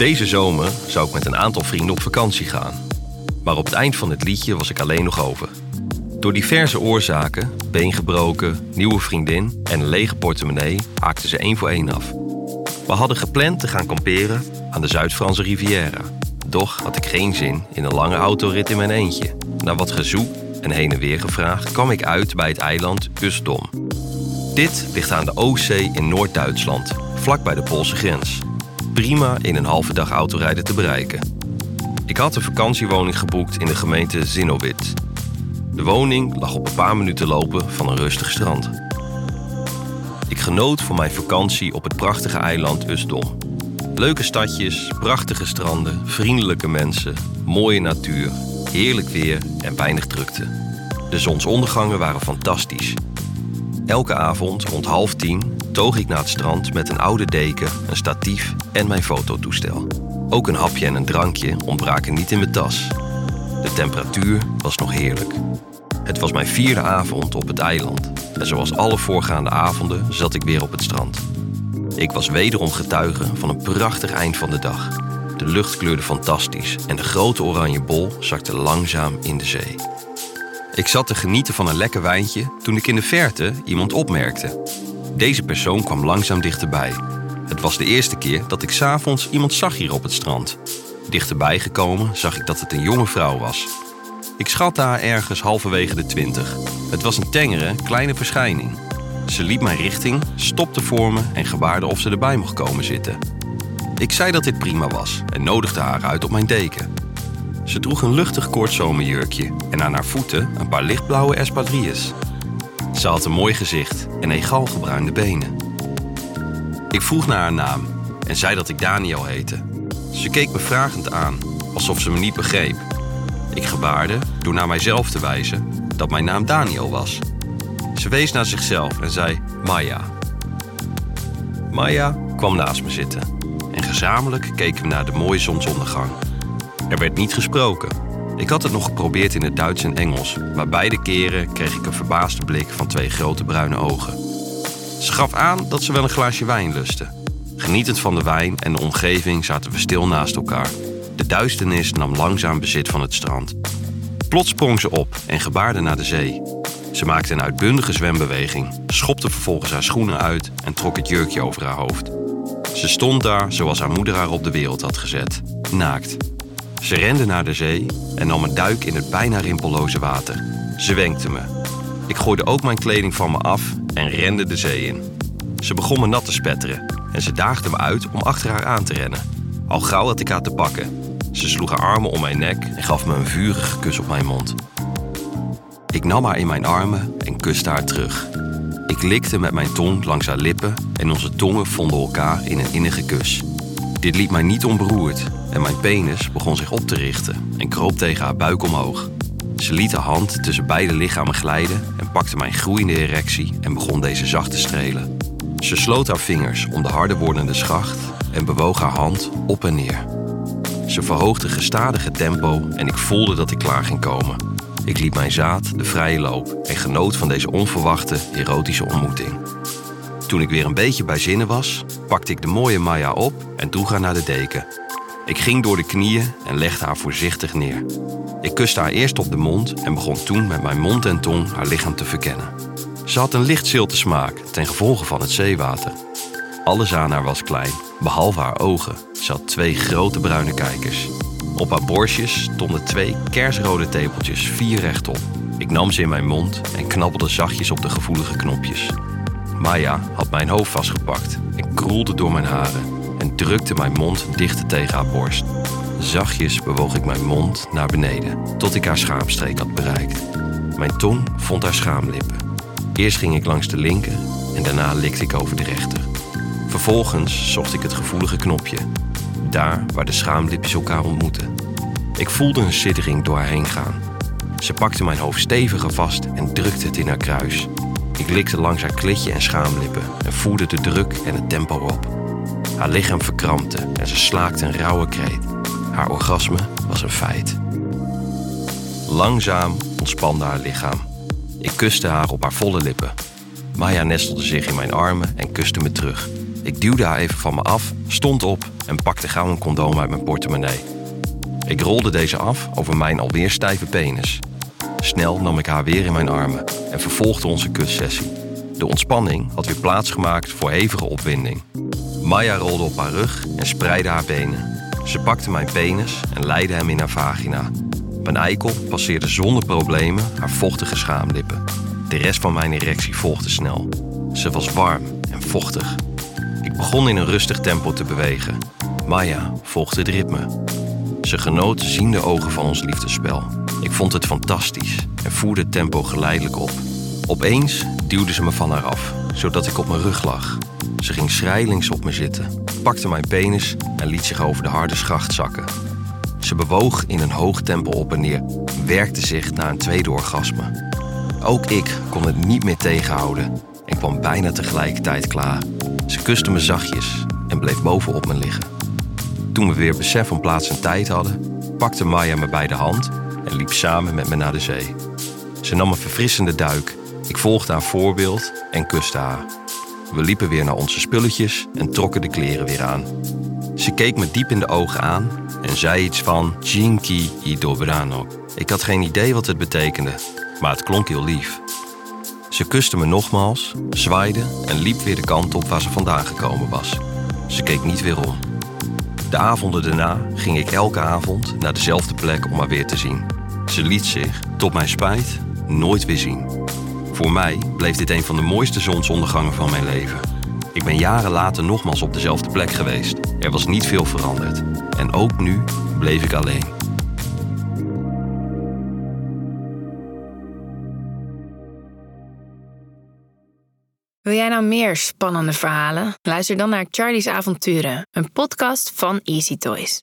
Deze zomer zou ik met een aantal vrienden op vakantie gaan. Maar op het eind van het liedje was ik alleen nog over. Door diverse oorzaken, been gebroken, nieuwe vriendin en een lege portemonnee, haakten ze één voor één af. We hadden gepland te gaan kamperen aan de Zuid-Franse Riviera. Doch had ik geen zin in een lange autorit in mijn eentje. Na wat gezoek en heen en weer gevraagd kwam ik uit bij het eiland Usdom. Dit ligt aan de Oostzee in Noord-Duitsland, vlak bij de Poolse grens. Prima in een halve dag autorijden te bereiken. Ik had een vakantiewoning geboekt in de gemeente Zinnowit. De woning lag op een paar minuten lopen van een rustig strand. Ik genoot van mijn vakantie op het prachtige eiland Usdom. Leuke stadjes, prachtige stranden, vriendelijke mensen, mooie natuur, heerlijk weer en weinig drukte. De zonsondergangen waren fantastisch. Elke avond rond half tien toog ik naar het strand met een oude deken, een statief en mijn fototoestel. Ook een hapje en een drankje ontbraken niet in mijn tas. De temperatuur was nog heerlijk. Het was mijn vierde avond op het eiland. En zoals alle voorgaande avonden zat ik weer op het strand. Ik was wederom getuige van een prachtig eind van de dag. De lucht kleurde fantastisch en de grote oranje bol zakte langzaam in de zee. Ik zat te genieten van een lekker wijntje toen ik in de verte iemand opmerkte. Deze persoon kwam langzaam dichterbij. Het was de eerste keer dat ik s'avonds iemand zag hier op het strand. Dichterbij gekomen zag ik dat het een jonge vrouw was. Ik schatte haar ergens halverwege de twintig. Het was een tengere, kleine verschijning. Ze liep mijn richting, stopte voor me en gebaarde of ze erbij mocht komen zitten. Ik zei dat dit prima was en nodigde haar uit op mijn deken. Ze droeg een luchtig kort zomerjurkje en aan haar voeten een paar lichtblauwe espadrilles. Ze had een mooi gezicht en egal gebruinde benen. Ik vroeg naar haar naam en zei dat ik Daniel heette. Ze keek me vragend aan, alsof ze me niet begreep. Ik gebaarde door naar mijzelf te wijzen dat mijn naam Daniel was. Ze wees naar zichzelf en zei Maya. Maya kwam naast me zitten en gezamenlijk keken we naar de mooie zonsondergang. Er werd niet gesproken. Ik had het nog geprobeerd in het Duits en Engels, maar beide keren kreeg ik een verbaasde blik van twee grote bruine ogen. Ze gaf aan dat ze wel een glaasje wijn lustte. Genietend van de wijn en de omgeving zaten we stil naast elkaar. De duisternis nam langzaam bezit van het strand. Plots sprong ze op en gebaarde naar de zee. Ze maakte een uitbundige zwembeweging, schopte vervolgens haar schoenen uit en trok het jurkje over haar hoofd. Ze stond daar zoals haar moeder haar op de wereld had gezet, naakt. Ze rende naar de zee en nam een duik in het bijna rimpelloze water. Ze wenkte me. Ik gooide ook mijn kleding van me af en rende de zee in. Ze begon me nat te spetteren en ze daagde me uit om achter haar aan te rennen. Al gauw had ik haar te pakken. Ze sloeg haar armen om mijn nek en gaf me een vurige kus op mijn mond. Ik nam haar in mijn armen en kuste haar terug. Ik likte met mijn tong langs haar lippen en onze tongen vonden elkaar in een innige kus. Dit liet mij niet onberoerd en mijn penis begon zich op te richten en kroop tegen haar buik omhoog. Ze liet haar hand tussen beide lichamen glijden en pakte mijn groeiende erectie en begon deze zacht te strelen. Ze sloot haar vingers om de harder wordende schacht en bewoog haar hand op en neer. Ze verhoogde gestadige tempo en ik voelde dat ik klaar ging komen. Ik liet mijn zaad de vrije loop en genoot van deze onverwachte erotische ontmoeting. Toen ik weer een beetje bij zinnen was, pakte ik de mooie Maya op en droeg haar naar de deken. Ik ging door de knieën en legde haar voorzichtig neer. Ik kuste haar eerst op de mond en begon toen met mijn mond en tong haar lichaam te verkennen. Ze had een licht zilte smaak ten gevolge van het zeewater. Alles aan haar was klein, behalve haar ogen. Ze had twee grote bruine kijkers. Op haar borstjes stonden twee kersrode tepeltjes, vier rechtop. Ik nam ze in mijn mond en knabbelde zachtjes op de gevoelige knopjes. Maya had mijn hoofd vastgepakt en kroelde door mijn haren en drukte mijn mond dichter tegen haar borst. Zachtjes bewoog ik mijn mond naar beneden tot ik haar schaamstreek had bereikt. Mijn tong vond haar schaamlippen. Eerst ging ik langs de linker en daarna likte ik over de rechter. Vervolgens zocht ik het gevoelige knopje, daar waar de schaamlipjes elkaar ontmoeten. Ik voelde een siddering door haar heen gaan. Ze pakte mijn hoofd steviger vast en drukte het in haar kruis. Ik likte langs haar klitje en schaamlippen en voerde de druk en het tempo op. Haar lichaam verkrampte en ze slaakte een rauwe kreet. Haar orgasme was een feit. Langzaam ontspande haar lichaam. Ik kuste haar op haar volle lippen. Maya nestelde zich in mijn armen en kuste me terug. Ik duwde haar even van me af, stond op en pakte gauw een condoom uit mijn portemonnee. Ik rolde deze af over mijn alweer stijve penis. Snel nam ik haar weer in mijn armen en vervolgde onze kussessie. De ontspanning had weer plaatsgemaakt voor hevige opwinding. Maya rolde op haar rug en spreidde haar benen. Ze pakte mijn penis en leidde hem in haar vagina. Mijn eikel passeerde zonder problemen haar vochtige schaamlippen. De rest van mijn erectie volgde snel. Ze was warm en vochtig. Ik begon in een rustig tempo te bewegen. Maya volgde het ritme. Ze genoot ziende ogen van ons liefdesspel. Ik vond het fantastisch en voerde het tempo geleidelijk op. Opeens duwde ze me van haar af, zodat ik op mijn rug lag. Ze ging schrijlings op me zitten, pakte mijn penis en liet zich over de harde schacht zakken. Ze bewoog in een hoog tempo op en neer, werkte zich naar een tweede orgasme. Ook ik kon het niet meer tegenhouden en kwam bijna tegelijkertijd klaar. Ze kuste me zachtjes en bleef bovenop me liggen. Toen we weer besef van plaats en tijd hadden, pakte Maya me bij de hand liep samen met me naar de zee. Ze nam een verfrissende duik. Ik volgde haar voorbeeld en kuste haar. We liepen weer naar onze spulletjes en trokken de kleren weer aan. Ze keek me diep in de ogen aan en zei iets van Jinki i dobrano. Ik had geen idee wat het betekende, maar het klonk heel lief. Ze kuste me nogmaals, zwaaide en liep weer de kant op waar ze vandaan gekomen was. Ze keek niet weer om. De avonden daarna ging ik elke avond naar dezelfde plek om haar weer te zien. Ze liet zich, tot mijn spijt, nooit weer zien. Voor mij bleef dit een van de mooiste zonsondergangen van mijn leven. Ik ben jaren later nogmaals op dezelfde plek geweest. Er was niet veel veranderd. En ook nu bleef ik alleen. Wil jij nou meer spannende verhalen? Luister dan naar Charlie's Avonturen, een podcast van Easy Toys.